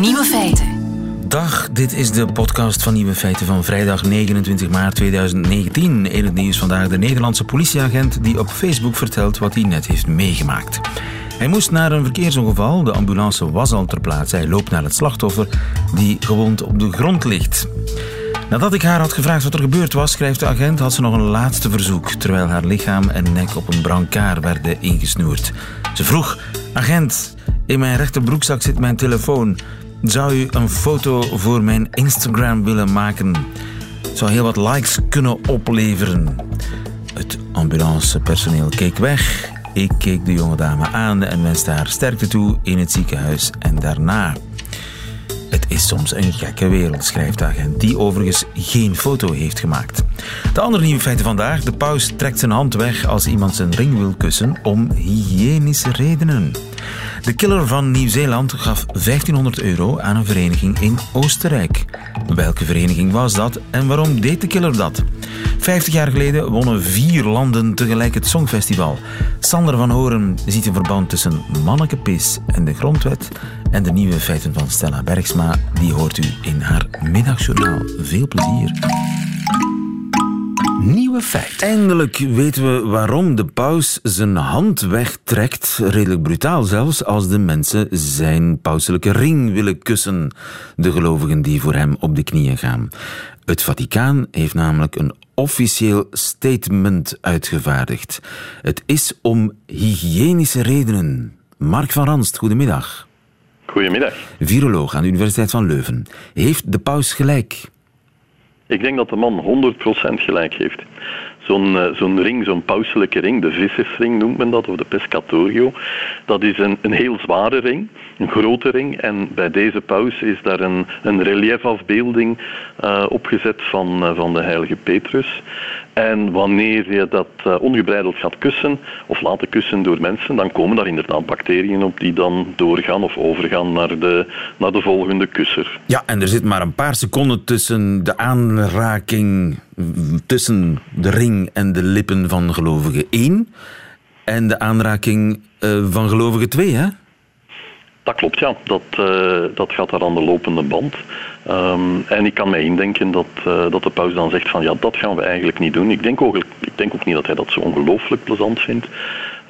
Nieuwe feiten. Dag, dit is de podcast van Nieuwe Feiten van vrijdag 29 maart 2019. In het nieuws vandaag de Nederlandse politieagent die op Facebook vertelt wat hij net heeft meegemaakt. Hij moest naar een verkeersongeval. De ambulance was al ter plaatse. Hij loopt naar het slachtoffer die gewond op de grond ligt. Nadat ik haar had gevraagd wat er gebeurd was, schrijft de agent, had ze nog een laatste verzoek, terwijl haar lichaam en nek op een brancard werden ingesnoerd. Ze vroeg, agent, in mijn rechterbroekzak zit mijn telefoon. Zou u een foto voor mijn Instagram willen maken? Zou heel wat likes kunnen opleveren. Het ambulancepersoneel keek weg. Ik keek de jonge dame aan en wenste haar sterkte toe in het ziekenhuis en daarna. Het is soms een gekke wereld, schrijft de agent, die overigens geen foto heeft gemaakt. De andere nieuwe feiten vandaag. De paus trekt zijn hand weg als iemand zijn ring wil kussen om hygiënische redenen. De killer van Nieuw-Zeeland gaf 1500 euro aan een vereniging in Oostenrijk. Welke vereniging was dat en waarom deed de killer dat? 50 jaar geleden wonnen vier landen tegelijk het Songfestival. Sander van Horen ziet een verband tussen mannekepis en de grondwet. En de nieuwe feiten van Stella Bergsma, die hoort u in haar middagjournaal. Veel plezier. Nieuwe feit. Eindelijk weten we waarom de paus zijn hand wegtrekt, redelijk brutaal zelfs, als de mensen zijn pauselijke ring willen kussen. De gelovigen die voor hem op de knieën gaan. Het Vaticaan heeft namelijk een officieel statement uitgevaardigd. Het is om hygiënische redenen. Mark van Ranst, goedemiddag. Goedemiddag. Viroloog aan de Universiteit van Leuven. Heeft de paus gelijk? Ik denk dat de man 100% gelijk heeft. Zo'n uh, zo'n ring, zo'n pauselijke ring, de vissersring noemt men dat, of de pescatorio, dat is een, een heel zware ring, een grote ring. En bij deze paus is daar een, een reliefafbeelding uh, opgezet van, uh, van de heilige Petrus. En wanneer je dat uh, ongebreideld gaat kussen of laten kussen door mensen, dan komen daar inderdaad bacteriën op die dan doorgaan of overgaan naar de, naar de volgende kusser. Ja, en er zit maar een paar seconden tussen de aanraking tussen de ring en de lippen van gelovige 1 en de aanraking uh, van gelovige 2, hè? Dat klopt, ja. Dat, uh, dat gaat daar aan de lopende band. Um, en ik kan mij indenken dat, uh, dat de paus dan zegt van ja, dat gaan we eigenlijk niet doen. Ik denk ook, ik denk ook niet dat hij dat zo ongelooflijk plezant vindt.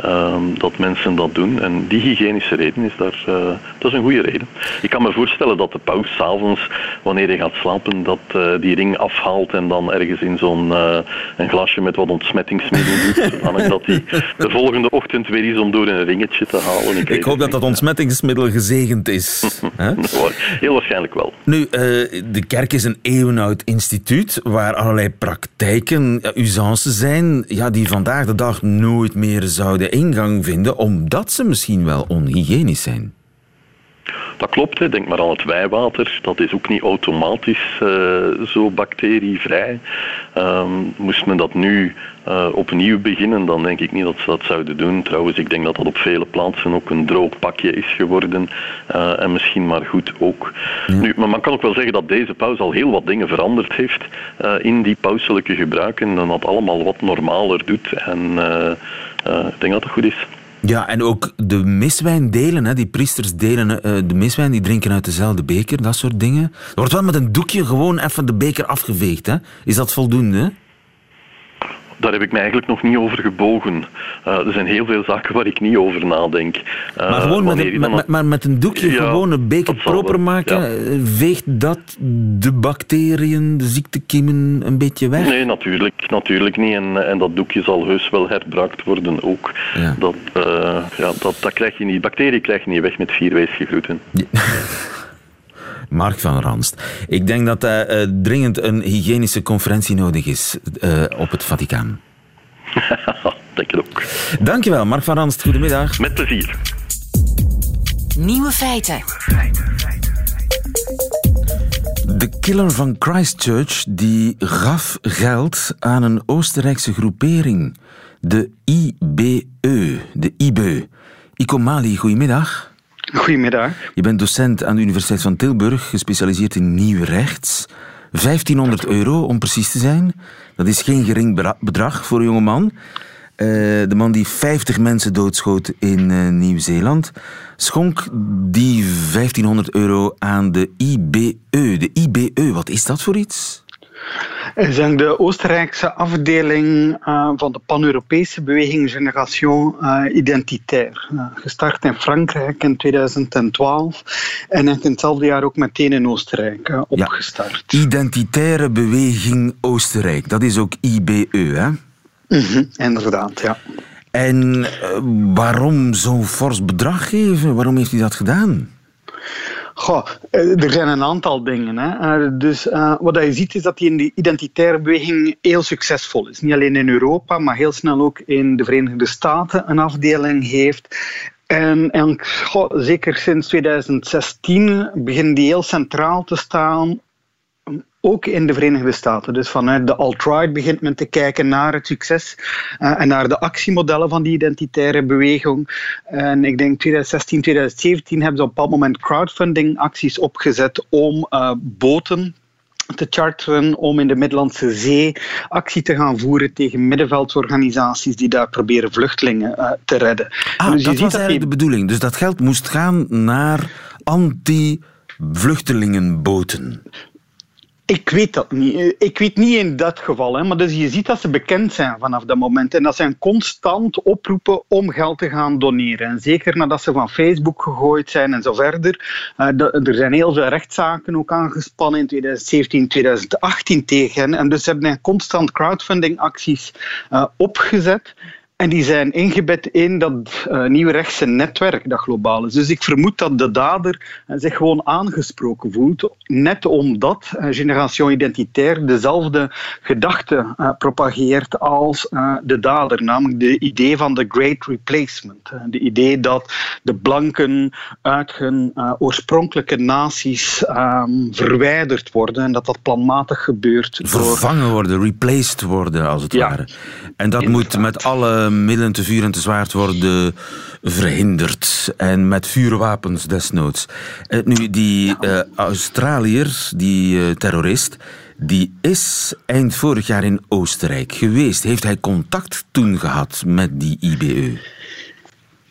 Um, dat mensen dat doen. En die hygiënische reden is daar, uh, dat is een goede reden. Ik kan me voorstellen dat de paus s'avonds, wanneer hij gaat slapen, dat uh, die ring afhaalt en dan ergens in zo'n uh, een glasje met wat ontsmettingsmiddel doet. zodanig dat hij de volgende ochtend weer is om door een ringetje te halen. Ik, ik hoop dat dat ontsmettingsmiddel gezegend is. Heel waarschijnlijk wel. Nu, de kerk is een eeuwenoud instituut waar allerlei praktijken, usances zijn, ja, die vandaag de dag nooit meer zouden ingang vinden, omdat ze misschien wel onhygiënisch zijn. Dat klopt, hè. denk maar aan het wijwater. Dat is ook niet automatisch uh, zo bacterievrij. Um, moest men dat nu uh, opnieuw beginnen, dan denk ik niet dat ze dat zouden doen. Trouwens, ik denk dat dat op vele plaatsen ook een droog pakje is geworden. Uh, en misschien maar goed ook. Ja. Nu, maar man kan ook wel zeggen dat deze paus al heel wat dingen veranderd heeft in die pauselijke gebruiken. En dat allemaal wat normaler doet. En ik denk dat het goed is. Ja, en ook de miswijn delen, hè. die priesters delen uh, de miswijn, die drinken uit dezelfde beker, dat soort dingen. Er wordt wel met een doekje gewoon even de beker afgeveegd. Hè. Is dat voldoende? Daar heb ik me eigenlijk nog niet over gebogen. Uh, er zijn heel veel zaken waar ik niet over nadenk. Uh, maar gewoon met een, met, maar met een doekje ja, gewoon een beker proper maken, ja. veegt dat de bacteriën, de ziektekiemen een beetje weg? Nee, natuurlijk, natuurlijk niet. En, en dat doekje zal heus wel herbruikt worden ook. Ja. Dat, uh, ja, dat, dat krijg je niet. Bacteriën krijg je niet weg met vier weesgegroeten. Mark van Ranst. Ik denk dat er uh, dringend een hygiënische conferentie nodig is uh, op het Vaticaan. denk het ook. Dankjewel, Mark van Ranst. Goedemiddag. Met plezier. Nieuwe feiten. De killer van Christchurch die gaf geld aan een Oostenrijkse groepering. De IBE. De IBE. Iko Mali, goedemiddag. Goedemiddag. Je bent docent aan de Universiteit van Tilburg, gespecialiseerd in nieuw rechts. 1500 euro om precies te zijn. Dat is geen gering bedrag voor een jongeman. de man die 50 mensen doodschoot in Nieuw-Zeeland, schonk die 1500 euro aan de IBE. De IBE, wat is dat voor iets? Is de Oostenrijkse afdeling uh, van de pan-Europese beweging Generation uh, Identitaire. Uh, gestart in Frankrijk in 2012 en in hetzelfde jaar ook meteen in Oostenrijk opgestart. Ja. Identitaire beweging Oostenrijk, dat is ook IBE, hè? Mm inderdaad, ja. En waarom zo'n fors bedrag geven? Waarom heeft hij dat gedaan? Goh, eh, er zijn een aantal dingen. Hè. Eh, dus uh, wat je ziet is dat die in die identitaire beweging heel succesvol is. Niet alleen in Europa, maar heel snel ook in de Verenigde Staten een afdeling heeft. En, en zeker sinds 2016 beginnen die heel centraal te staan ook in de Verenigde Staten. Dus vanuit de alt-right begint men te kijken naar het succes uh, en naar de actiemodellen van die identitaire beweging. En ik denk 2016, 2017 hebben ze op een bepaald moment crowdfunding acties opgezet om uh, boten te charteren om in de Middellandse Zee actie te gaan voeren tegen middenveldsorganisaties die daar proberen vluchtelingen uh, te redden. Ah, dus dat was eigenlijk de bedoeling. Dus dat geld moest gaan naar anti-vluchtelingenboten. Ik weet dat niet. Ik weet niet in dat geval. Hè. Maar dus je ziet dat ze bekend zijn vanaf dat moment. En dat ze constant oproepen om geld te gaan doneren. En zeker nadat ze van Facebook gegooid zijn en zo verder. Uh, er zijn heel veel rechtszaken ook aangespannen in 2017, 2018 tegen hen. En dus ze hebben constant crowdfunding acties uh, opgezet. En die zijn ingebed in dat uh, nieuwe rechtse netwerk dat globaal is. Dus ik vermoed dat de dader uh, zich gewoon aangesproken voelt, net omdat uh, Generation Identitair dezelfde gedachte propageert als de dader, namelijk de idee van de Great Replacement. de idee dat de blanken uit hun oorspronkelijke naties um, verwijderd worden en dat dat planmatig gebeurt. Vervangen worden, replaced worden als het ja. ware. En dat Inderdaad. moet met alle middelen te vuur en te zwaard worden verhinderd. En met vuurwapens desnoods. Eh, nu, die uh, Australiër, die uh, terrorist, die is eind vorig jaar in Oostenrijk geweest. Heeft hij contact toen gehad met die IBE?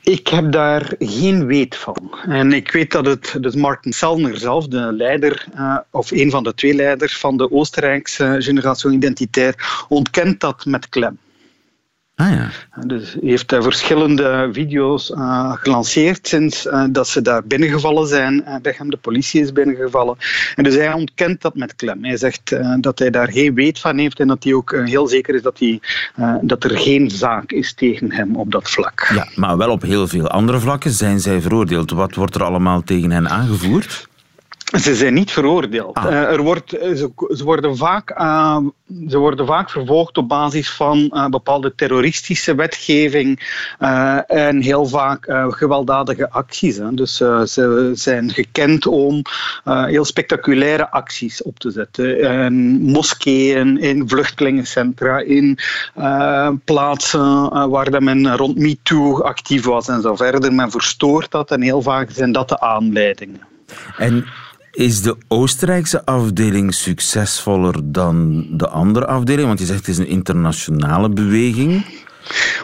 Ik heb daar geen weet van. En ik weet dat het dus Martin zelf, de leider, of een van de twee leiders van de Oostenrijkse generatie identitair, ontkent dat met klem. Ah, ja. Dus hij heeft uh, verschillende video's uh, gelanceerd sinds uh, dat ze daar binnengevallen zijn. bij hem de politie is binnengevallen. En dus hij ontkent dat met klem. Hij zegt dat hij daar geen weet van heeft en dat hij ook heel zeker is dat, hij, dat er geen zaak is tegen hem op dat vlak. Ja, maar wel op heel veel andere vlakken zijn zij veroordeeld. Wat wordt er allemaal tegen hen aangevoerd? Ze zijn niet veroordeeld. Ah. Uh, er wordt, ze, ze, worden vaak, uh, ze worden vaak vervolgd op basis van uh, bepaalde terroristische wetgeving en heel vaak gewelddadige acties. Hè. Dus ze zijn gekend om heel spectaculaire acties op te zetten. In moskeeën, in vluchtelingencentra, in plaatsen waar men rond MeToo actief was en zo verder. Men verstoort dat en heel vaak zijn dat de aanleidingen. En is de Oostenrijkse afdeling succesvoller dan de andere afdeling? Want je zegt het is een internationale beweging.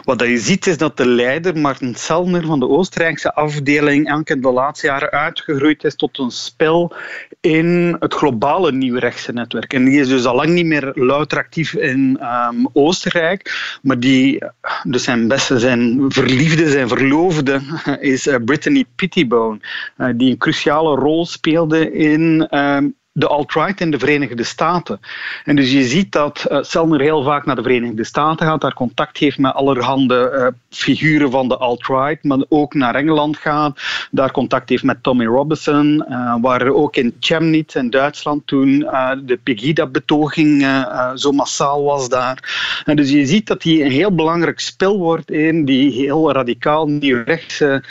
Wat je ziet is dat de leider, Martin Sellner van de Oostenrijkse afdeling, elke de laatste jaren uitgegroeid is tot een spel in het globale nieuwrechtse netwerk. En die is dus al lang niet meer louter actief in um, Oostenrijk, maar die, dus zijn beste, zijn verliefde, zijn verloofde, is uh, Brittany Pittibone, uh, die een cruciale rol speelde in um, de alt-right in de Verenigde Staten. En dus je ziet dat uh, heel vaak naar de Verenigde Staten gaat, daar contact heeft met allerhande uh, figuren van de alt-right, maar ook naar Engeland gaat, daar contact heeft met Tommy Robinson, uh, waar ook in Chemnitz in Duitsland toen de Pegida-betoging zo massaal was daar. En dus je ziet dat hij een heel belangrijk spel wordt in die heel radicaal nieuwrechtse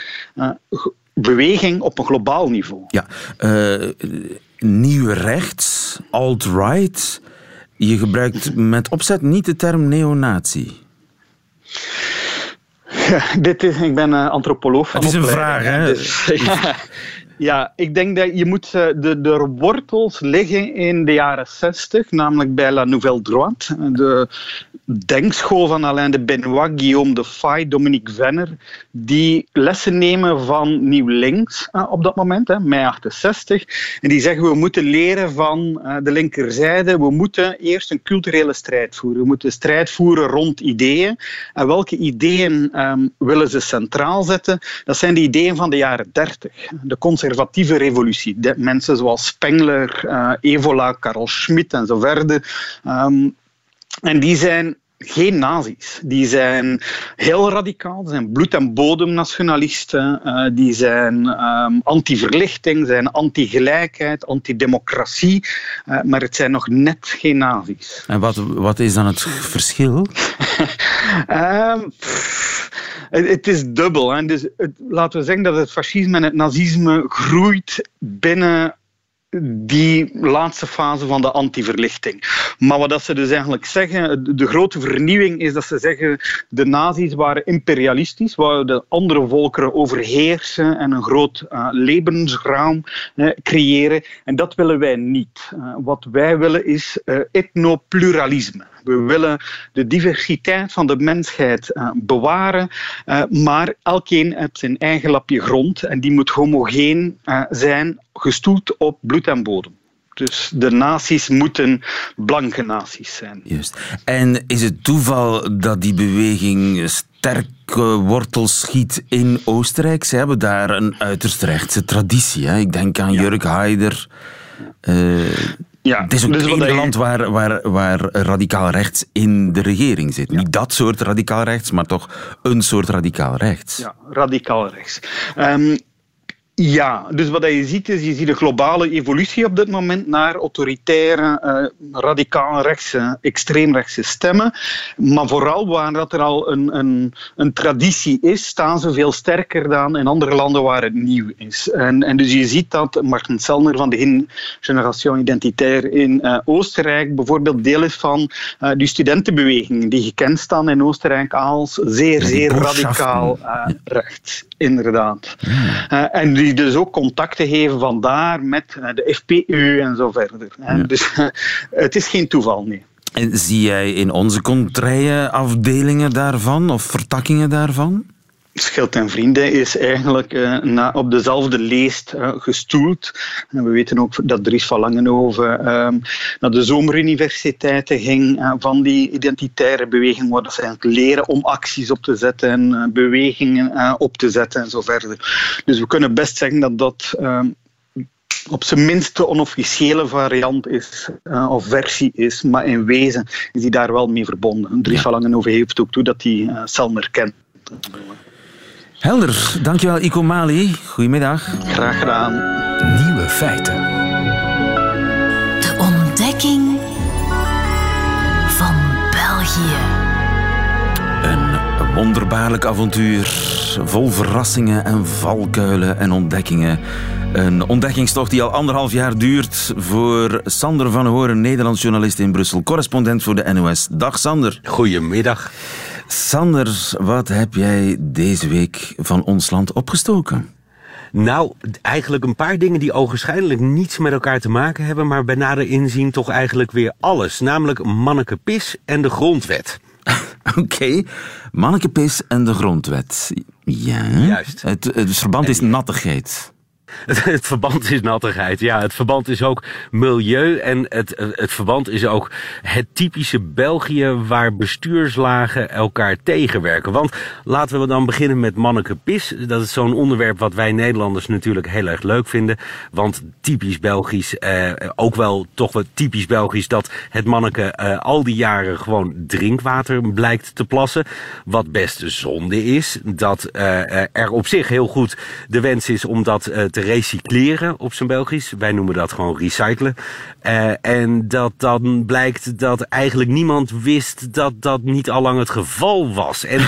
beweging op een globaal niveau. Ja, nieuw rechts, alt-right. Je gebruikt met opzet niet de term neonazi. Ja, dit is, ik ben uh, antropoloog van Het is een vraag, hè? Dus, Ja, ik denk dat je moet eh, de, de wortels liggen in de jaren 60, namelijk bij La Nouvelle Droite. De denkschool van Alain de Benoit, Guillaume de Fay, Dominique Venner, die lessen nemen van Nieuw Links uh, op dat moment, hè, mei 68. En die zeggen we moeten leren van uh, de linkerzijde, we moeten eerst een culturele strijd voeren. We moeten strijd voeren rond ideeën. En welke ideeën um, willen ze centraal zetten? Dat zijn de ideeën van de jaren 30. De conservatieve revolutie. De mensen zoals Spengler, uh, Evola, Karl Schmitt en zo verder. Um, en die zijn geen nazi's. Die zijn heel radicaal, zijn bloed- en bodemnationalisten, uh, die zijn um, anti-verlichting, zijn anti-gelijkheid, anti-democratie, uh, maar het zijn nog net geen nazi's. En wat, wat is dan het verschil? um, het, is dubbel. Hè. Dus het, laten we zeggen dat het fascisme en het nazisme groeit binnen die laatste fase van de anti-verlichting. Maar wat dat ze dus eigenlijk zeggen, de grote vernieuwing is dat ze zeggen de nazi's waren imperialistisch, wouden andere volkeren overheersen en een groot uh, levensruim uh, creëren. En dat willen wij niet. Uh, wat wij willen is etnopluralisme. We willen de diversiteit van de mensheid uh, bewaren, uh, maar elkeen heeft zijn eigen lapje grond en die moet homogeen uh, zijn, gestoeld op bloed en bodem. Dus de naties moeten blanke naties zijn. Juist. En is het toeval dat die beweging sterke wortels schiet in Oostenrijk? Ze hebben daar een uiterst rechtse traditie. Hè? Ik denk aan ja. Jurk Haider. Uh, ja, het is ook dus het enige land waar, waar, waar radicaal rechts in de regering zit. Ja. Niet dat soort radicaal rechts, maar toch een soort radicaal rechts. Ja, radicaal rechts. Um, ja, dus wat je ziet is, je ziet een globale evolutie op dit moment naar autoritaire, uh, radicaal rechtse, extreemrechtse stemmen. Maar vooral waar dat er al een, een, een traditie is, staan ze veel sterker dan in andere landen waar het nieuw is. En, en dus je ziet dat Martin Sellner van de Generation Identitaire in uh, Oostenrijk bijvoorbeeld deel is van uh, die studentenbeweging, die gekend staan in Oostenrijk als zeer, zeer radicaal rechts. Inderdaad. Ja. en die dus ook contacten geven vandaar met de FPU en zo verder. Ja. Dus het is geen toeval, nee. En zie jij in onze contraille afdelingen daarvan of vertakkingen daarvan? Schild en Vrienden is eigenlijk uh, na, op dezelfde leest uh, gestoeld. En we weten ook dat Dries van Langenhoven um, naar de zomeruniversiteiten ging uh, van die identitaire beweging, waar dat ze eigenlijk leren om acties op te zetten en bewegingen op te zetten en zo verder. Dus we kunnen best zeggen dat dat um, op zijn minst de onofficiële variant is, uh, of versie is, maar in wezen is die daar wel mee verbonden. Dries ja. van Langenhoven heeft ook toe dat hij uh, Selmer kent. Helder, dankjewel Iko Mali. Goedemiddag. Graag gedaan. Nieuwe feiten. De ontdekking van België. Een wonderbaarlijk avontuur, vol verrassingen en valkuilen en ontdekkingen. Een ontdekkingstocht die al anderhalf jaar duurt voor Sander van Horen, Nederlands journalist in Brussel, correspondent voor de NOS. Dag Sander. Goedemiddag. Sander, wat heb jij deze week van ons land opgestoken? Nou, eigenlijk een paar dingen die ogenschijnlijk niets met elkaar te maken hebben, maar bij nader inzien toch eigenlijk weer alles. Namelijk Manneke Pis en de grondwet. Oké, okay. Manneke Pis en de grondwet. Ja. Juist. Het, het verband is nattigheid. Het, verband is nattigheid. Ja, het verband is ook milieu. En het, het verband is ook het typische België waar bestuurslagen elkaar tegenwerken. Want laten we dan beginnen met Manneke Pis. Dat is zo'n onderwerp wat wij Nederlanders natuurlijk heel erg leuk vinden. Want typisch Belgisch, eh, ook wel toch wel typisch Belgisch dat het manneke eh, al die jaren gewoon drinkwater blijkt te plassen. Wat best zonde is. Dat eh, er op zich heel goed de wens is om dat eh, te recycleren op zijn Belgisch. Wij noemen dat gewoon recyclen. Uh, en dat dan blijkt dat eigenlijk niemand wist dat dat niet al lang het geval was. En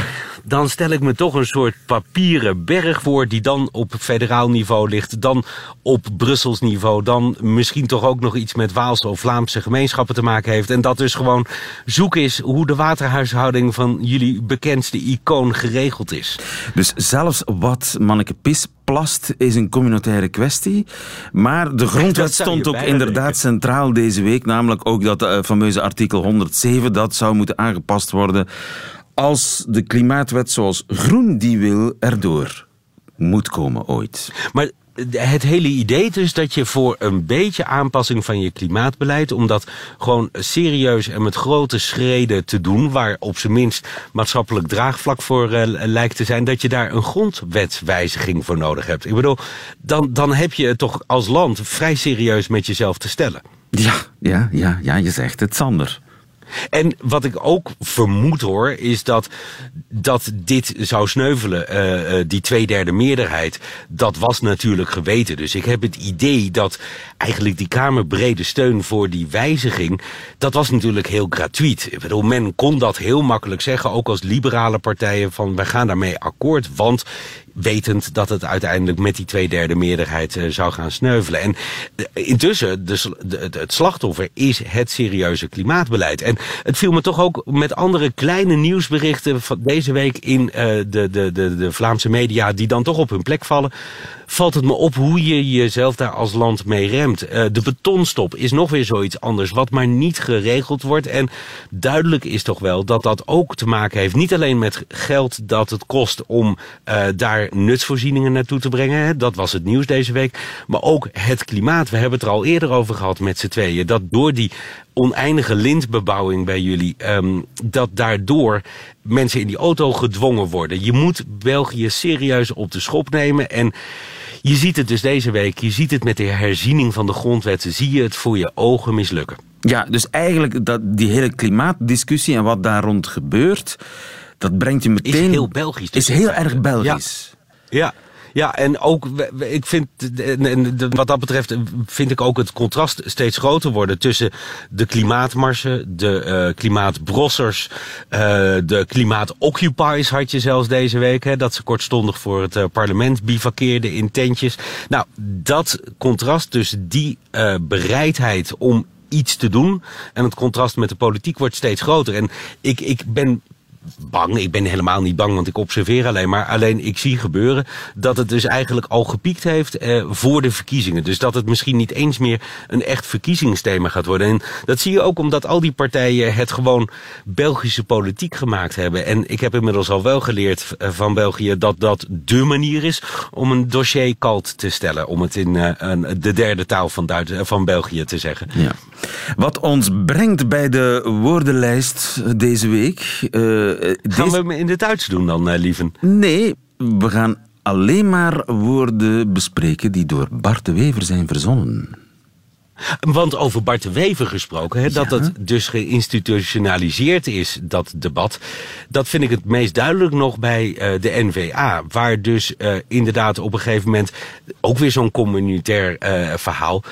dan stel ik me toch een soort papieren berg voor die dan op federaal niveau ligt, dan op Brussels niveau, dan misschien toch ook nog iets met Waalse of Vlaamse gemeenschappen te maken heeft. En dat dus gewoon zoek is hoe de waterhuishouding van jullie bekendste icoon geregeld is. Dus zelfs wat Manneke Pis plast is een communautaire kwestie. Maar de grondwet stond ook inderdaad centraal deze week. Namelijk ook dat uh, fameuze artikel 107, dat zou moeten aangepast worden als de klimaatwet zoals Groen die wil erdoor moet komen ooit. Maar het hele idee dus dat je voor een beetje aanpassing van je klimaatbeleid, om dat gewoon serieus en met grote schreden te doen, waar op zijn minst maatschappelijk draagvlak voor uh, lijkt te zijn, dat je daar een grondwetswijziging voor nodig hebt. Ik bedoel, dan, dan heb je het toch als land vrij serieus met jezelf te stellen. Ja, ja, ja, ja je zegt het, Sander. En wat ik ook vermoed hoor, is dat, dat dit zou sneuvelen. Uh, die tweederde meerderheid, dat was natuurlijk geweten. Dus ik heb het idee dat eigenlijk die kamerbrede steun voor die wijziging, dat was natuurlijk heel gratuit. Ik bedoel, men kon dat heel makkelijk zeggen, ook als liberale partijen, van wij gaan daarmee akkoord, want wetend dat het uiteindelijk met die tweederde meerderheid uh, zou gaan sneuvelen. En uh, intussen, de, de, het slachtoffer is het serieuze klimaatbeleid. En het viel me toch ook met andere kleine nieuwsberichten van deze week in de, de, de, de Vlaamse media, die dan toch op hun plek vallen, valt het me op hoe je jezelf daar als land mee remt. de betonstop is nog weer zoiets anders, wat maar niet geregeld wordt. En duidelijk is toch wel dat dat ook te maken heeft, niet alleen met geld dat het kost om daar nutsvoorzieningen naartoe te brengen. Dat was het nieuws deze week. Maar ook het klimaat. We hebben het er al eerder over gehad met z'n tweeën. Dat door die oneindige lintbebouwing bij jullie, um, dat daardoor mensen in die auto gedwongen worden. Je moet België serieus op de schop nemen. En je ziet het dus deze week, je ziet het met de herziening van de grondwetten, zie je het voor je ogen mislukken. Ja, dus eigenlijk dat, die hele klimaatdiscussie en wat daar rond gebeurt, dat brengt je meteen... Is heel Belgisch. Is heel erg Belgisch. Ja. Ja, en ook, ik vind, wat dat betreft, vind ik ook het contrast steeds groter worden tussen de klimaatmarsen, de uh, klimaatbrossers, uh, de klimaatoccupies had je zelfs deze week, hè, dat ze kortstondig voor het parlement bivakkeerden in tentjes. Nou, dat contrast tussen die bereidheid om iets te doen. En het contrast met de politiek wordt steeds groter. En ik, ik ben bang. Ik ben helemaal niet bang, want ik observeer alleen maar. Alleen ik zie gebeuren dat het dus eigenlijk al gepiekt heeft eh, voor de verkiezingen. Dus dat het misschien niet eens meer een echt verkiezingsthema gaat worden. En dat zie je ook omdat al die partijen het gewoon Belgische politiek gemaakt hebben. En ik heb inmiddels al wel geleerd eh, van België dat dat dé manier is om een dossier kalt te stellen. Om het in uh, de derde taal van, Duits, van België te zeggen. Ja. Wat ons brengt bij de woordenlijst deze week. Uh, gaan we hem in het Duits doen dan, uh, lieven? Nee, we gaan alleen maar woorden bespreken die door Bart de Wever zijn verzonnen. Want over Bart de Wever gesproken, dat het dus geïnstitutionaliseerd is, dat debat. Dat vind ik het meest duidelijk nog bij uh, de NVA. Waar dus uh, inderdaad op een gegeven moment ook weer zo'n communitair uh, verhaal.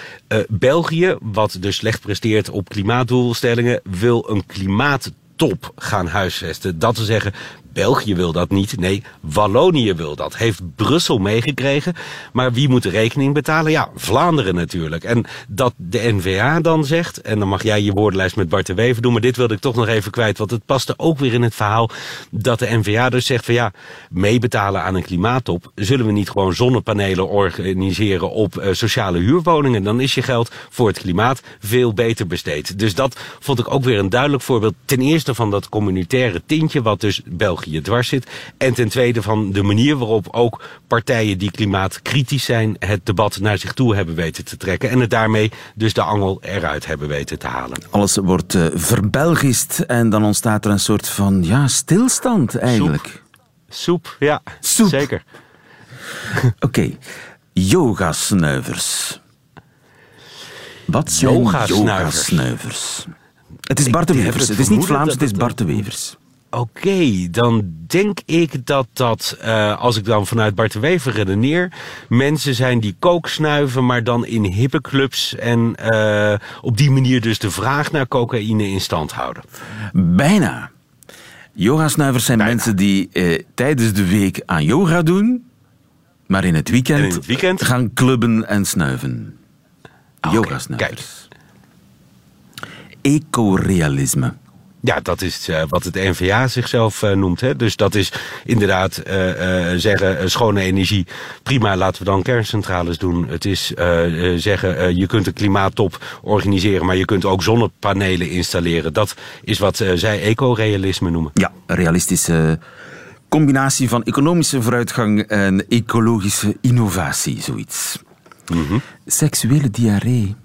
België, wat dus slecht presteert op klimaatdoelstellingen, wil een klimaat top gaan huisvesten. Dat te zeggen, België wil dat niet. Nee, Wallonië wil dat. Heeft Brussel meegekregen. Maar wie moet de rekening betalen? Ja, Vlaanderen natuurlijk. En dat de NVA dan zegt, en dan mag jij je woordenlijst met Bart de Wever doen, maar dit wilde ik toch nog even kwijt, want het paste ook weer in het verhaal dat de NVA dus zegt van ja, meebetalen aan een klimaattop, zullen we niet gewoon zonnepanelen organiseren op uh, sociale huurwoningen? Dan is je geld voor het klimaat veel beter besteed. Dus dat vond ik ook weer een duidelijk voorbeeld. Ten eerste van dat communitaire tintje, wat dus België België dwars zit. En ten tweede van de manier waarop ook partijen die klimaatkritisch zijn... het debat naar zich toe hebben weten te trekken. En het daarmee dus de angel eruit hebben weten te halen. Alles wordt uh, verbelgist en dan ontstaat er een soort van ja, stilstand eigenlijk. Soep, Soep ja, Soep. zeker. Oké, okay. yogasnuivers. Wat zijn yogasnuivers? yogasnuivers? Het is Bart de Wevers. Het is niet Vlaams, het is Bart de Wevers. Oké, dan denk ik dat dat, uh, als ik dan vanuit Bart de Wever redeneer, mensen zijn die kook snuiven, maar dan in hippe clubs en uh, op die manier dus de vraag naar cocaïne in stand houden. Bijna. Yogasnuivers zijn mensen die uh, tijdens de week aan yoga doen, maar in het weekend, in het weekend? gaan clubben en snuiven. Okay, Yogasnuivers. Ecorealisme. Ja, dat is uh, wat het NVA zichzelf uh, noemt. Hè. Dus dat is inderdaad uh, zeggen schone energie. Prima, laten we dan kerncentrales doen. Het is zeggen je kunt een klimaattop organiseren, maar je kunt ook zonnepanelen installeren. Dat is wat zij ecorealisme noemen. Ja, realistische combinatie van economische vooruitgang en ecologische innovatie, zoiets. Mm -hmm. Seksuele diarree.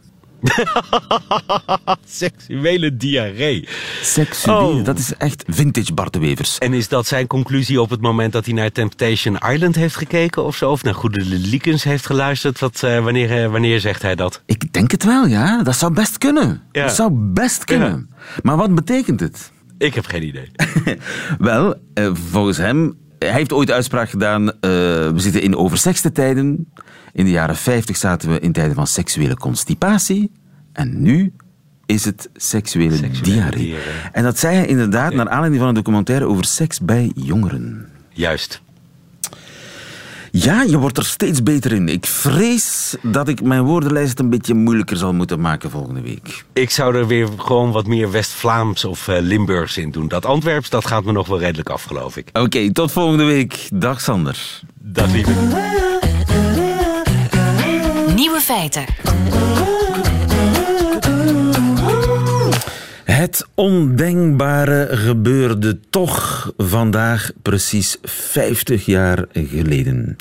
Seksuele diarree. Seksuele, oh. dat is echt vintage Bart de Wevers. En is dat zijn conclusie op het moment dat hij naar Temptation Island heeft gekeken of zo? Of naar Goede Liekens heeft geluisterd? Wat, uh, wanneer, uh, wanneer zegt hij dat? Ik denk het wel, ja. Dat zou best kunnen. Ja. Dat zou best kunnen. Ja. Maar wat betekent het? Ik heb geen idee. wel, uh, volgens hem heeft ooit uitspraak gedaan, uh, we zitten in oversexte tijden. In de jaren 50 zaten we in tijden van seksuele constipatie. En nu is het seksuele, diarree. En dat zei hij inderdaad naar aanleiding van een documentaire over seks bij jongeren. Juist. Ja, je wordt er steeds beter in. Ik vrees dat ik mijn woordenlijst een beetje moeilijker zal moeten maken volgende week. Ik zou er weer gewoon wat meer West-Vlaams of uh, Limburgs in doen. Dat Antwerps, dat gaat me nog wel redelijk af, geloof ik. Oké, tot volgende week. Dag Sander. Dag lieve. Nieuwe feiten. Het ondenkbare gebeurde toch vandaag precies 50 jaar geleden.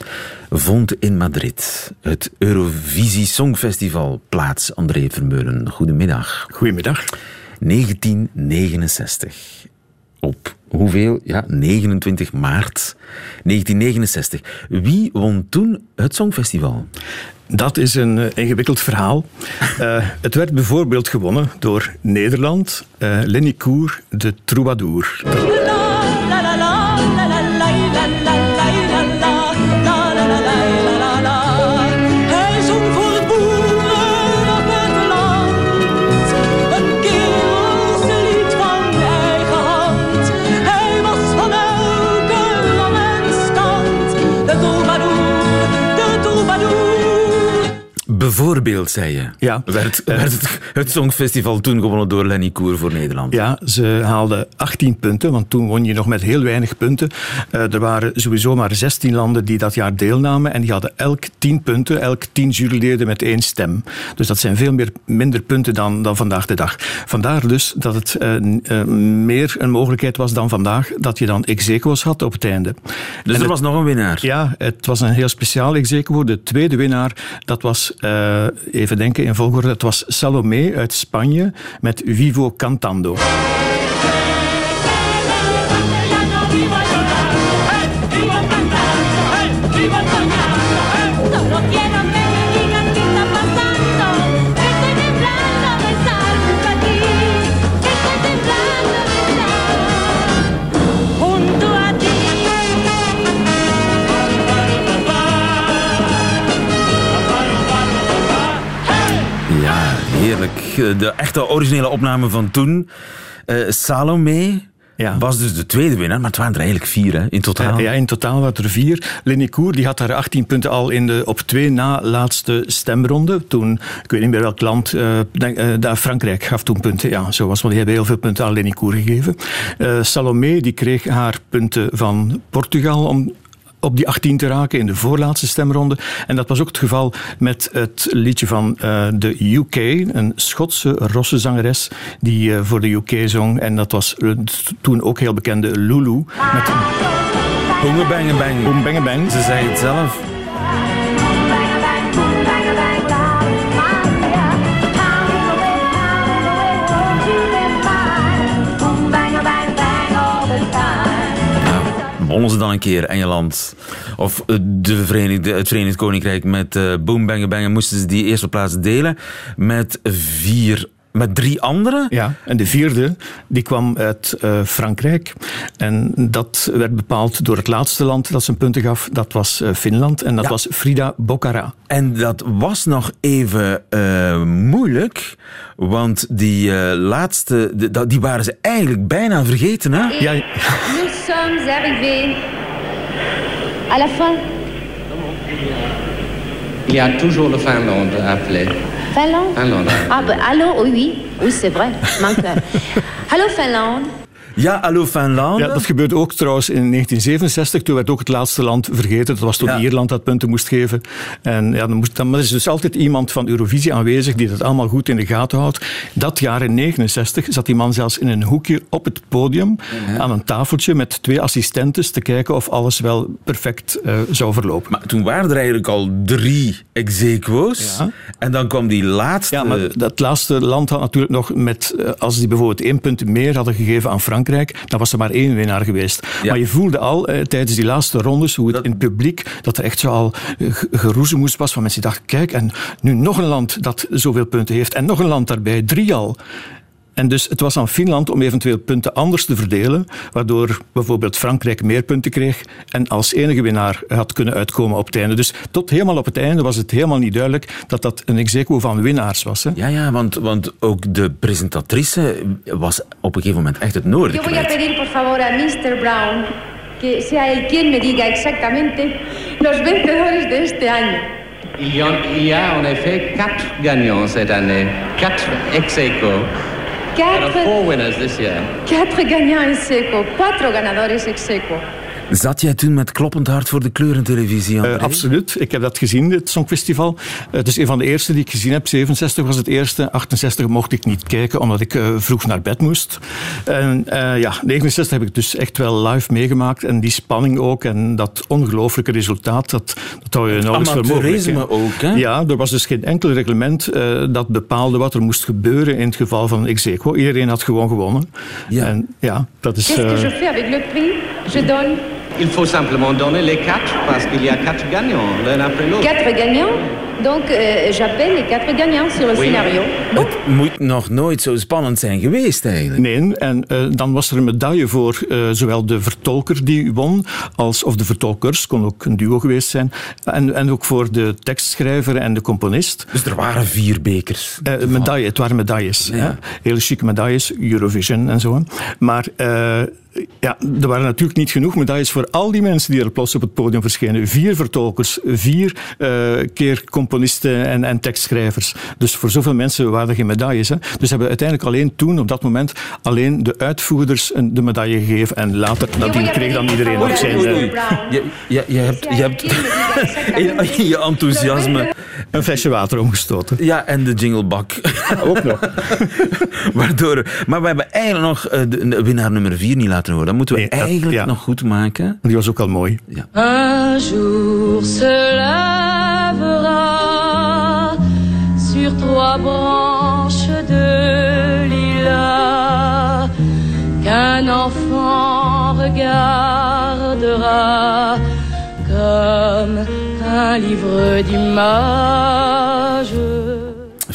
Vond in Madrid het Eurovisie Songfestival plaats. André Vermeulen, goedemiddag. Goedemiddag. 1969. Op hoeveel? Ja, 29 maart 1969. Wie won toen het Songfestival? Dat is een uh, ingewikkeld verhaal. Uh, het werd bijvoorbeeld gewonnen door Nederland, uh, Lenny Koer, de Troubadour. Bijvoorbeeld, zei je, ja. werd, werd het, het, Songfestival toen gewonnen door Lenny Koer voor Nederland. Ja, ze haalden 18 punten, want toen won je nog met heel weinig punten. Uh, er waren sowieso maar 16 landen die dat jaar deelnamen en die hadden elk 10 punten, elk 10 juryleden met één stem. Dus dat zijn veel meer, minder punten dan, dan vandaag de dag. Vandaar dus dat het uh, uh, meer een mogelijkheid was dan vandaag, dat je dan exequos had op het einde. Dus en er was nog een winnaar? Ja, het was een heel speciaal exequo. De tweede winnaar, dat was uh, even denken in volgorde. Het was Salomé uit Spanje met Vivo Cantando. De echte originele opname van toen. Uh, Salome ja. was dus de tweede winnaar, maar het waren er eigenlijk vier hè, in totaal. Ja, in totaal waren er vier. Lenny Koer die had daar 18 punten al in de op twee na laatste stemronde. Toen, ik weet niet meer welk land, uh, denk, uh, Frankrijk gaf toen punten. Ja, zo was, want die hebben heel veel punten aan Lenny Koer gegeven. Uh, Salome die kreeg haar punten van Portugal om op die 18 te raken in de voorlaatste stemronde. En dat was ook het geval met het liedje van uh, de UK, een Schotse rosse zangeres die uh, voor de UK zong. En dat was uh, toen ook heel bekende Lulu. Met Boom Bang Bang. Boom Bang Bang. Ze zei het zelf. Ze dan een keer Engeland of eh, de Verenigde, het Verenigd Koninkrijk met uh, Boom Bang Bang. moesten ze die eerste plaats delen met vier met drie anderen? Ja, en de vierde die kwam uit uh, Frankrijk. En dat werd bepaald door het laatste land dat zijn punten gaf. Dat was uh, Finland en dat ja. was Frida Boccara. En dat was nog even uh, moeilijk, want die laatste, die, die waren ze eigenlijk bijna vergeten. Hè? Ja. Nous sommes arrivés à la fin. Il y a toujours le Finlande à appeler. Finlande Finlande. Ah, ben, allô, oui, oui. Oui, c'est vrai. Manque. Hallo Finlande? Ja, hallo Finland. Ja, dat gebeurde ook trouwens in 1967. Toen werd ook het laatste land vergeten. Dat was toen Ja. Ierland dat punten moest geven. En ja, dan, moest, dan is dus altijd iemand van Eurovisie aanwezig die dat allemaal goed in de gaten houdt. Dat jaar in 69 zat die man zelfs in een hoekje op het podium aan een tafeltje met twee assistentes te kijken of alles wel perfect eh, zou verlopen. Maar toen waren er eigenlijk al drie ex aequo's. Ja. En dan kwam die laatste... Ja, maar dat laatste land had natuurlijk nog met, eh, als die bijvoorbeeld één punt meer hadden gegeven aan Frankrijk, dan was er maar één winnaar geweest. Ja. Maar je voelde al eh, tijdens die laatste rondes hoe het Dat- in het publiek, dat er echt zo al eh, ge- geroezemoes was van mensen die dachten, kijk, en nu nog een land dat zoveel punten heeft en nog een land daarbij, drie al. En dus het was aan Finland om eventueel punten anders te verdelen, waardoor bijvoorbeeld Frankrijk meer punten kreeg en als enige winnaar had kunnen uitkomen op het einde. Dus tot helemaal op het einde was het helemaal niet duidelijk dat dat een ex aequo van winnaars was. Hè? Ja, ja, want, want ook de presentatrice was op een gegeven moment echt het noorden Yo voy a kwijt. pedir por favor a Mr. Brown que sea él quien me diga exactamente los vencedores de este año. Il y, en- il y a en effet quatre gagnants cette année, quatre ex aequo. There are Quatre, four winners this year. quatre gagnants cuatro ganadores ex seco. Zat jij toen met kloppend hart voor de kleurentelevisie? Eh, André? absoluut. Ik heb dat gezien, het Songfestival. Eh, het is een van de eerste die ik gezien heb. 67 was het eerste. 68 mocht ik niet kijken, omdat ik eh, vroeg naar bed moest. En eh, ja, 69 heb ik dus echt wel live meegemaakt. En die spanning ook. En dat ongelooflijke resultaat, dat, dat hou je nauwelijks voor mogelijk. hè. Ook, hè? Ja, er was dus geen enkel reglement eh, dat bepaalde wat er moest gebeuren in het geval van ex aequo. Iedereen had gewoon gewonnen. Ja. En ja, dat is... Qu'est-ce que eh, je fais avec le prix Je donne Il faut simplement donner les quatre parce qu'il y a quatre gagnants l'un après l'autre. quatre gagnants. Donc euh, j'appelle les quatre gagnants sur le Oui. scénario. Bon. Het moet nog nooit zo spannend zijn geweest, eigenlijk. Nee, en eh, dan was er een medaille voor eh, zowel de vertolker die won, als, of de vertolkers, kon ook een duo geweest zijn, en, en ook voor de tekstschrijver en de componist. Dus er waren vier bekers. Eh, medaille, het waren medailles. Ja. hè. Hele chique medailles, Eurovision en zo. Maar eh, ja, er waren natuurlijk niet genoeg medailles voor al die mensen die er plots op het podium verschenen. Vier vertolkers, vier eh, keer componisten en, en tekstschrijvers. Dus voor zoveel mensen waren er geen medailles. Hè. Dus hebben uiteindelijk alleen toen, op dat moment, alleen de uitvoerders een- de medaille gegeven. En later, nadien kreeg dan iedereen ook zijn... Oei. Je, je, je hebt, je hebt in je enthousiasme... een flesje water omgestoten. Ja, en de jinglebak. Ook nog. Waardoor, maar we hebben eigenlijk nog eh, de, de winnaar nummer vier niet laten horen. Dat moeten we Nee, dat- eigenlijk ja. nog goed maken. Die was ook al mooi. Un jour se lèvera sur trois branches de lilas qu'un enfant regardera comme un livre d'images.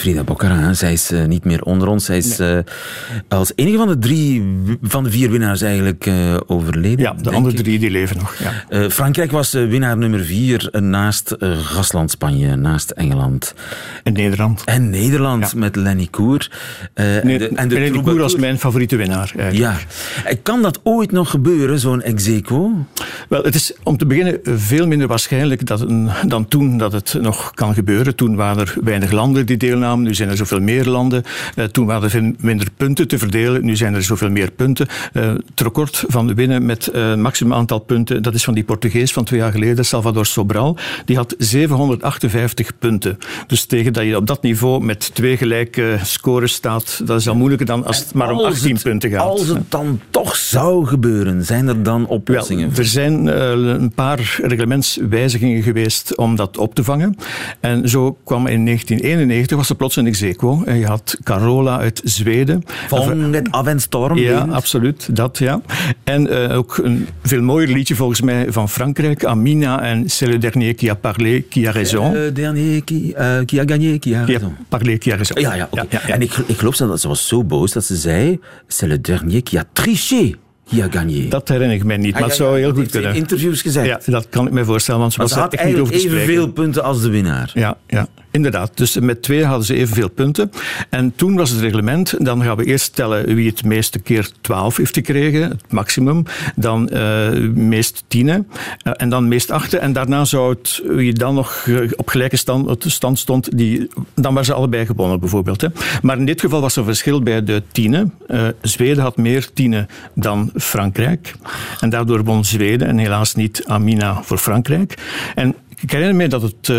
Frida Boccara, zij is eh, niet meer onder ons. Zij is eh, als enige van de drie, van de vier winnaars eigenlijk eh, overleden. Ja, de andere ik. drie die leven nog. Ja. Frankrijk was winnaar nummer vier naast gastland Spanje, naast Engeland. In Nederland. En Nederland Ja. met Lenny Koer. Nee, de- en de. Koer was mijn favoriete winnaar. eigenlijk. Ja. Kan dat ooit nog gebeuren, zo'n ex aequo? Wel, het is om te beginnen veel minder waarschijnlijk dat dan toen dat het nog kan gebeuren. Toen waren er weinig landen die deelnamen, nu zijn er zoveel meer landen. Eh, toen waren er veel minder punten te verdelen, nu zijn er zoveel meer punten. Eh, het record van winnen met eh maximaal aantal punten, dat is van die Portugees van twee jaar geleden, Salvador Sobral. Die had 758 punten. Dus tegen dat je op dat niveau met twee gelijke scores staat, dat is al moeilijker dan als het maar om Als 18 het- punten gaat. Als het dan toch zou gebeuren, zijn er dan oplossingen? Wel, er zijn eh, een paar reglementswijzigingen geweest om dat op te vangen. En zo kwam in 1991 was er plots een ex aequo. En je had Carola uit Zweden. Van het af en storm. Ja, absoluut, dat ja. En eh, ook een veel mooier liedje volgens mij van Frankrijk, Amina en C'est le dernier qui a parlé, qui a raison. Le dernier qui, eh, qui a gagné, qui a Qui a raison. parlé, qui a raison. Ja, ja, ja, ja. En ik, ik geloof dat ze was zo boos dat ze zei: C'est le dernier qui a triché, qui a gagné. Dat herinner ik mij niet, maar Ah, het ja, zou ja, heel goed kunnen. in interviews gezegd. Ja, dat kan ik me voorstellen, want ze maar was had echt niet over eigenlijk evenveel punten als de winnaar. Ja, ja. Inderdaad, dus met twee hadden ze evenveel punten. En toen was het reglement, dan gaan we eerst tellen wie het meeste keer 12 heeft gekregen, het maximum. Dan uh, meest tienen uh, en dan meest achten. En daarna zou het, wie dan nog op gelijke stand, stand stond, die, dan waren ze allebei gewonnen bijvoorbeeld. Hè. Maar in dit geval was er een verschil bij de tienen. Uh, Zweden had meer tienen dan Frankrijk. En daardoor won Zweden en helaas niet Amina voor Frankrijk. En ik herinner me dat het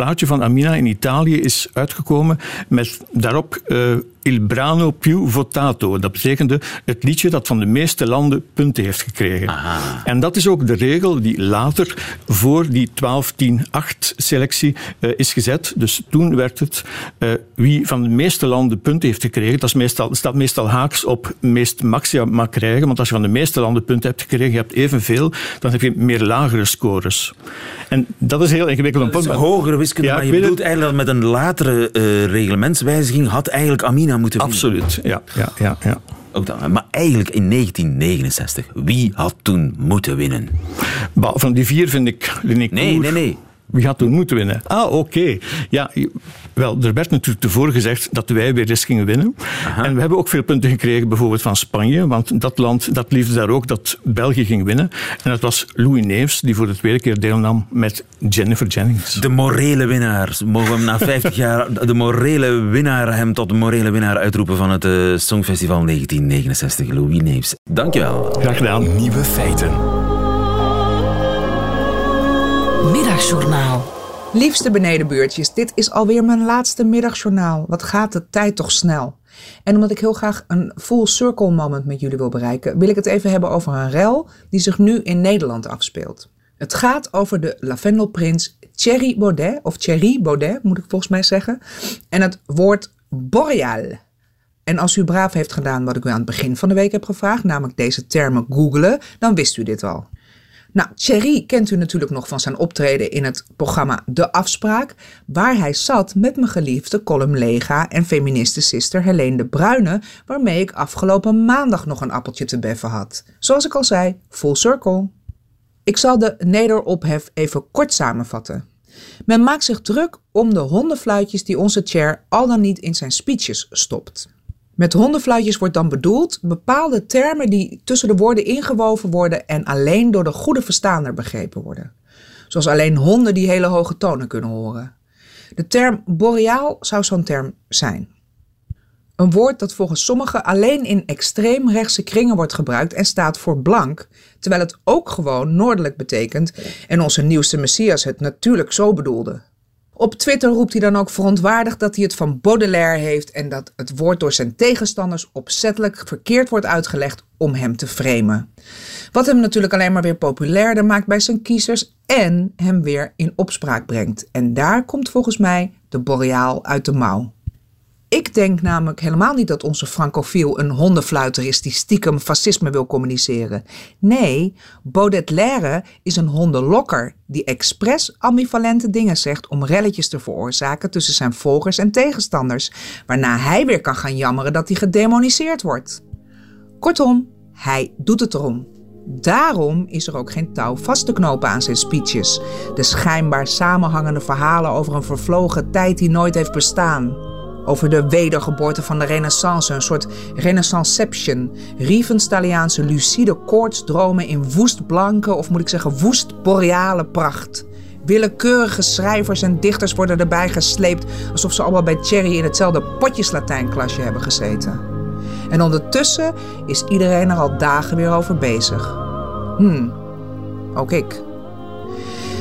plaatje van Amina in Italië is uitgekomen met daarop uh, Il brano più votato. Dat betekende het liedje dat van de meeste landen punten heeft gekregen. Aha. En dat is ook de regel die later voor die 12-10-8 selectie uh, is gezet. Dus toen werd het uh, wie van de meeste landen punten heeft gekregen. Dat is meestal, staat meestal haaks op meest maxima krijgen. Want als je van de meeste landen punten hebt gekregen, je hebt evenveel, dan heb je meer lagere scores. En dat is heel ingewikkeld. Dat is hogere wiskunde, ja, maar je bedoelt het. eigenlijk dat met een latere uh, reglementswijziging had eigenlijk Moeten winnen. Absoluut, ja. ja, ja, ja. Ook dan, maar eigenlijk in 1969, wie had toen moeten winnen? Bah, van die vier vind ik Nee, nee, nee. Wie gaat toen moeten winnen? Ah, oké. Okay. Ja, wel, er werd natuurlijk tevoren gezegd dat wij weer eens gingen winnen. Aha. En we hebben ook veel punten gekregen, bijvoorbeeld van Spanje. Want dat land dat liefde daar ook dat België ging winnen. En dat was Louis Neefs, die voor de tweede keer deelnam met Jennifer Jennings. De morele winnaar. Mogen we hem na 50 jaar de morele winnaar, hem tot de morele winnaar uitroepen van het uh, Songfestival 1969. Louis Neefs. Dankjewel. Graag gedaan. Nieuwe feiten. Middagjournaal. Liefste benedenbuurtjes, dit is alweer mijn laatste middagjournaal. Wat gaat de tijd toch snel? En omdat ik heel graag een full circle moment met jullie wil bereiken, wil ik het even hebben over een rel die zich nu in Nederland afspeelt. Het gaat over de lavendelprins Thierry Baudet, of Thierry Baudet moet ik volgens mij zeggen, en het woord boreal. En als u braaf heeft gedaan wat ik u aan het begin van de week heb gevraagd, namelijk deze termen googelen, dan wist u dit al. Nou, Thierry kent u natuurlijk nog van zijn optreden in het programma De Afspraak, waar hij zat met mijn geliefde columnlega en feministe sister Helene de Bruyne, waarmee ik afgelopen maandag nog een appeltje te beffen had. Zoals ik al zei, full circle. Ik zal de nederophef even kort samenvatten. Men maakt zich druk om de hondenfluitjes die onze chair al dan niet in zijn speeches stopt. Met hondenfluitjes wordt dan bedoeld bepaalde termen die tussen de woorden ingewoven worden en alleen door de goede verstaander begrepen worden. Zoals alleen honden die hele hoge tonen kunnen horen. De term boreaal zou zo'n term zijn. Een woord dat volgens sommigen alleen in extreem rechtse kringen wordt gebruikt en staat voor blank, terwijl het ook gewoon noordelijk betekent en onze nieuwste messias het natuurlijk zo bedoelde. Op Twitter roept hij dan ook verontwaardigd dat hij het van Baudelaire heeft en dat het woord door zijn tegenstanders opzettelijk verkeerd wordt uitgelegd om hem te framen. Wat hem natuurlijk alleen maar weer populairder maakt bij zijn kiezers en hem weer in opspraak brengt. En daar komt volgens mij de boreaal uit de mouw. Ik denk namelijk helemaal niet dat onze francofiel een hondenfluiter is die stiekem fascisme wil communiceren. Nee, Baudelaire is een hondenlokker die expres ambivalente dingen zegt om relletjes te veroorzaken tussen zijn volgers en tegenstanders, waarna hij weer kan gaan jammeren dat hij gedemoniseerd wordt. Kortom, hij doet het erom. Daarom is er ook geen touw vast te knopen aan zijn speeches. De schijnbaar samenhangende verhalen over een vervlogen tijd die nooit heeft bestaan. Over de wedergeboorte van de renaissance, een soort renaissanceception. Riefenstaliaanse lucide koortsdromen in woest blanke, of moet ik zeggen woest boreale pracht. Willekeurige schrijvers en dichters worden erbij gesleept alsof ze allemaal bij Cherry in hetzelfde potjes Latijnklasje hebben gezeten. En ondertussen is iedereen er al dagen weer over bezig. Hmm, ook ik.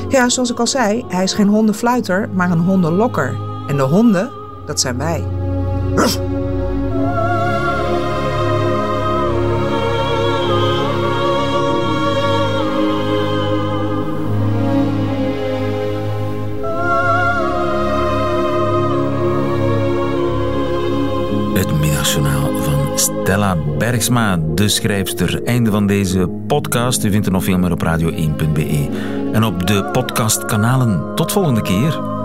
Ja, zoals ik al zei, hij is geen hondenfluiter, maar een hondenlokker. En de honden, dat zijn wij. Van Stella Bergsma, de schrijfster. Einde van deze podcast. U vindt er nog veel meer op radio1.be en op de podcastkanalen. Tot volgende keer.